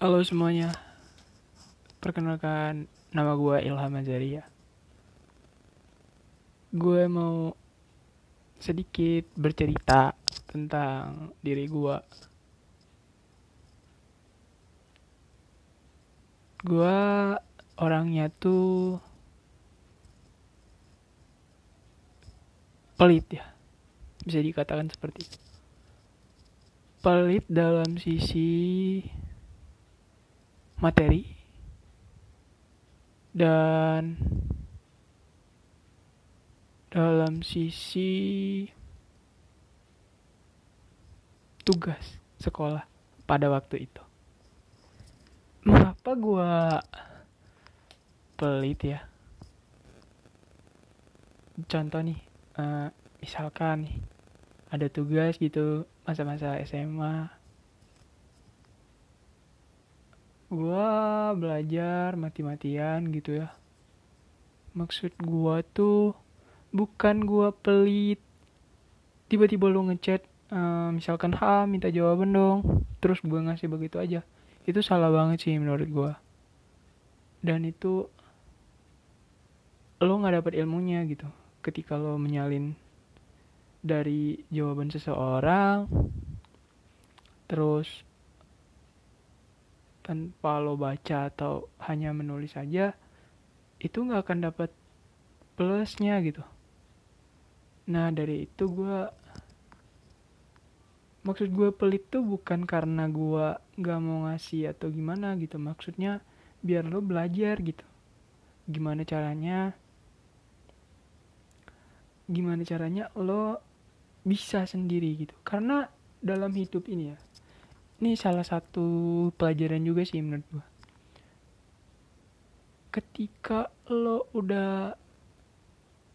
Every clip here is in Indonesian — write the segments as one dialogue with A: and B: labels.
A: Halo semuanya, perkenalkan nama gue Ilham Azaria. Gue mau sedikit bercerita tentang diri gue. Gue orangnya tuh pelit ya, bisa dikatakan seperti itu. Pelit dalam sisi materi dan dalam sisi tugas sekolah pada waktu itu. Mengapa gua pelit ya? Contoh nih, eh, misalkan nih ada tugas gitu masa-masa SMA gua belajar mati-matian gitu ya. Maksud gua tuh bukan gua pelit. Tiba-tiba lu ngechat eh, misalkan ha minta jawaban dong. Terus gua ngasih begitu aja. Itu salah banget sih menurut gua. Dan itu lo nggak dapat ilmunya gitu. Ketika lo menyalin dari jawaban seseorang terus tanpa lo baca atau hanya menulis saja itu nggak akan dapat plusnya gitu. Nah dari itu gue maksud gue pelit tuh bukan karena gue nggak mau ngasih atau gimana gitu. Maksudnya biar lo belajar gitu. Gimana caranya gimana caranya lo bisa sendiri gitu. Karena dalam hidup ini ya ini salah satu pelajaran juga sih menurut gua. Ketika lo udah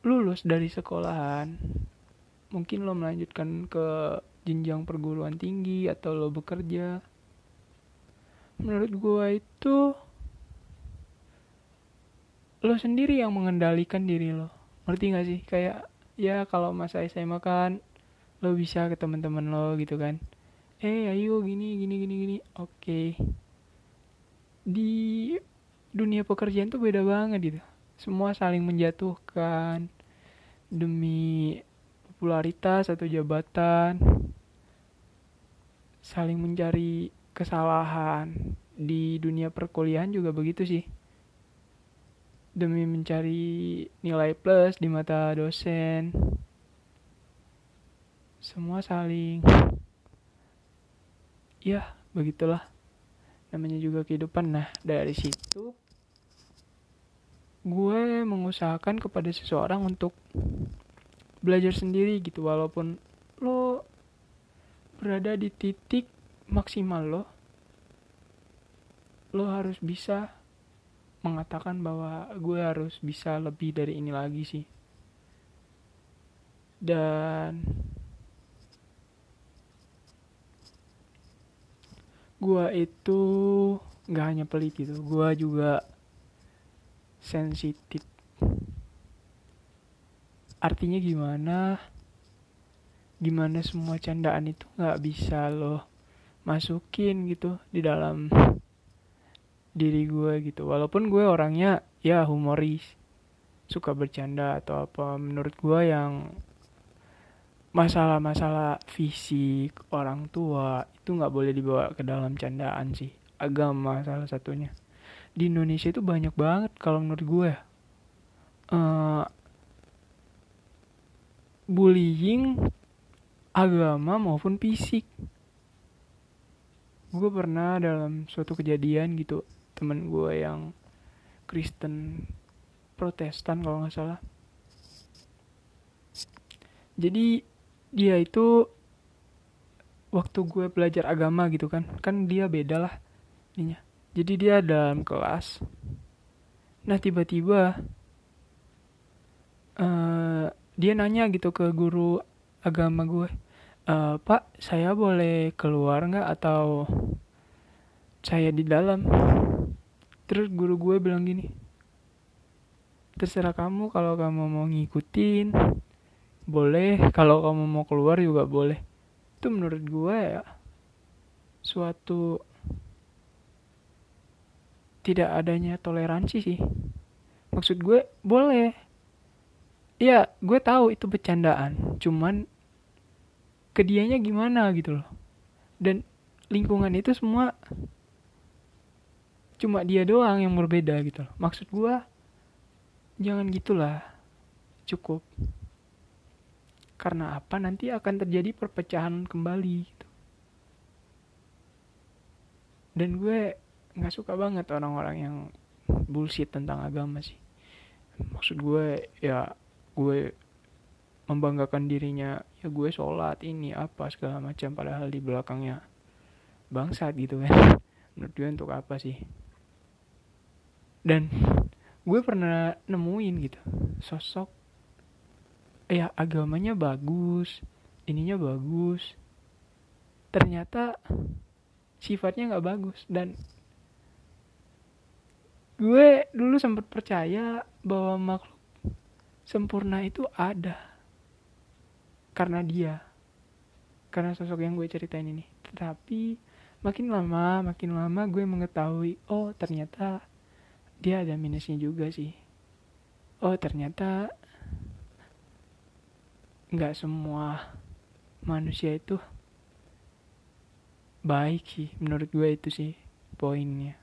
A: lulus dari sekolahan mungkin lo melanjutkan ke jenjang perguruan tinggi atau lo bekerja menurut gua itu lo sendiri yang mengendalikan diri lo. Ngerti gak sih? Kayak ya kalau masa SMA kan lo bisa ke teman-teman lo gitu kan eh ayo gini gini gini gini. Oke. Di dunia pekerjaan tuh beda banget gitu. Semua saling menjatuhkan demi popularitas atau jabatan. Saling mencari kesalahan. Di dunia perkuliahan juga begitu sih. Demi mencari nilai plus di mata dosen. Semua saling ya begitulah. Namanya juga kehidupan. Nah dari situ gue mengusahakan kepada seseorang untuk belajar sendiri gitu. Walaupun lo berada di titik maksimal lo lo harus bisa mengatakan bahwa gue harus bisa lebih dari ini lagi sih. Dan gua itu nggak hanya pelit gitu gua juga sensitif. Artinya gimana? Gimana semua candaan itu nggak bisa lo masukin gitu di dalam diri gue gitu. Walaupun gue orangnya ya humoris suka bercanda atau apa menurut gue yang masalah-masalah fisik orang tua itu nggak boleh dibawa ke dalam candaan sih. Agama salah satunya. Di Indonesia itu banyak banget kalau menurut gue. Uh, bullying agama maupun fisik. Gue pernah dalam suatu kejadian gitu temen gue yang Kristen Protestan kalau nggak salah. Jadi dia itu waktu gue belajar agama gitu kan. Kan dia beda lah ininya. Jadi dia dalam kelas. Nah tiba-tiba uh, dia nanya gitu ke guru agama gue uh, pak saya boleh keluar nggak atau saya di dalam? Terus guru gue bilang gini terserah kamu kalau kamu mau ngikutin boleh kalau kamu mau keluar juga boleh. Itu menurut gue ya suatu tidak adanya toleransi sih. Maksud gue boleh. Ya gue tahu itu bercandaan cuman kedianya gimana gitu loh. Dan lingkungan itu semua cuma dia doang yang berbeda gitu loh. Maksud gue jangan gitulah. Cukup karena apa nanti akan terjadi perpecahan kembali gitu. dan gue nggak suka banget orang-orang yang bullshit tentang agama sih. Maksud gue ya gue membanggakan dirinya ya gue sholat ini apa segala macam padahal di belakangnya bangsat gitu kan. Menurut gue untuk apa sih? Dan gue pernah nemuin gitu sosok ya agamanya bagus ininya bagus. Ternyata sifatnya nggak bagus. Dan gue dulu sempat percaya bahwa makhluk sempurna itu ada karena dia karena sosok yang gue ceritain ini. Tetapi makin lama makin lama gue mengetahui oh ternyata dia ada minusnya juga sih. Oh ternyata nggak semua manusia itu baik sih menurut gue itu sih poinnya.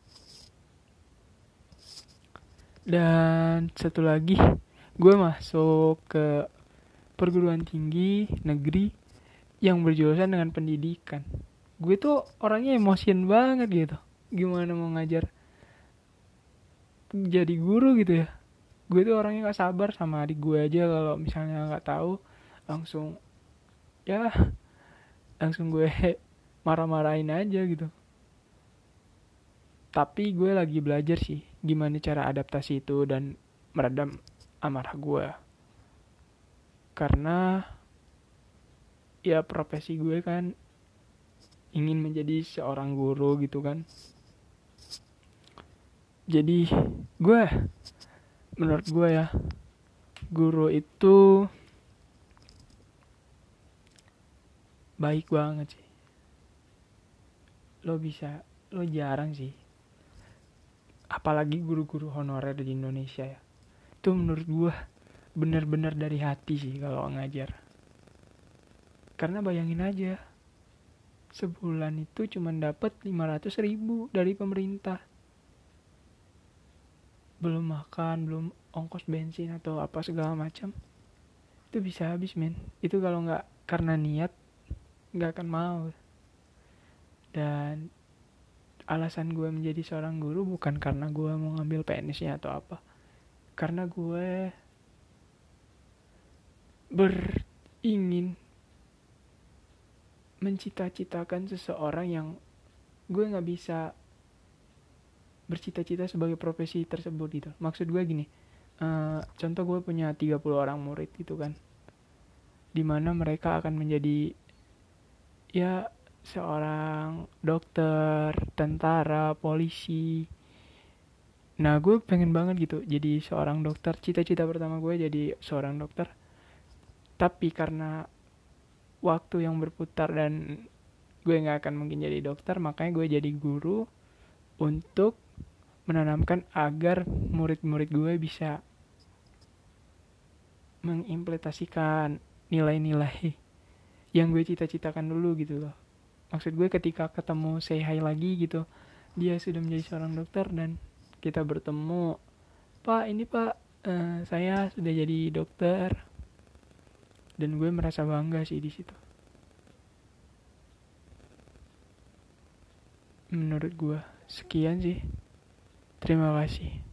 A: Dan satu lagi gue masuk ke perguruan tinggi negeri yang berjurusan dengan pendidikan. Gue tuh orangnya emosian banget gitu. Gimana mau ngajar jadi guru gitu ya? Gue tuh orangnya gak sabar sama adik gue aja kalau misalnya nggak tahu langsung ya langsung gue marah-marahin aja gitu. Tapi gue lagi belajar sih gimana cara adaptasi itu dan meredam amarah gue. Karena ya profesi gue kan ingin menjadi seorang guru gitu kan. Jadi gue menurut gue ya guru itu baik banget sih. Lo bisa lo jarang sih. Apalagi guru-guru honorer di Indonesia ya. Itu menurut gue bener-bener dari hati sih kalau ngajar. Karena bayangin aja sebulan itu cuma dapat 500 ribu dari pemerintah. Belum makan belum ongkos bensin atau apa segala macam. Itu bisa habis men. Itu kalau nggak karena niat nggak akan mau. Dan alasan gue menjadi seorang guru bukan karena gue mau ngambil PNS-nya atau apa. Karena gue beringin mencita-citakan seseorang yang gue nggak bisa bercita-cita sebagai profesi tersebut gitu. Maksud gue gini uh, contoh gue punya 30 orang murid gitu kan di mana mereka akan menjadi ya seorang dokter tentara polisi. Nah gue pengen banget gitu jadi seorang dokter. Cita-cita pertama gue jadi seorang dokter. Tapi karena waktu yang berputar dan gue nggak akan mungkin jadi dokter makanya gue jadi guru untuk menanamkan agar murid-murid gue bisa mengimplementasikan nilai-nilai yang gue cita-citakan dulu gitu loh. Maksud gue ketika ketemu say hi lagi gitu dia sudah menjadi seorang dokter dan kita bertemu pak ini pak uh, saya sudah jadi dokter. Dan gue merasa bangga sih di situ. Menurut gue sekian sih. Terima kasih.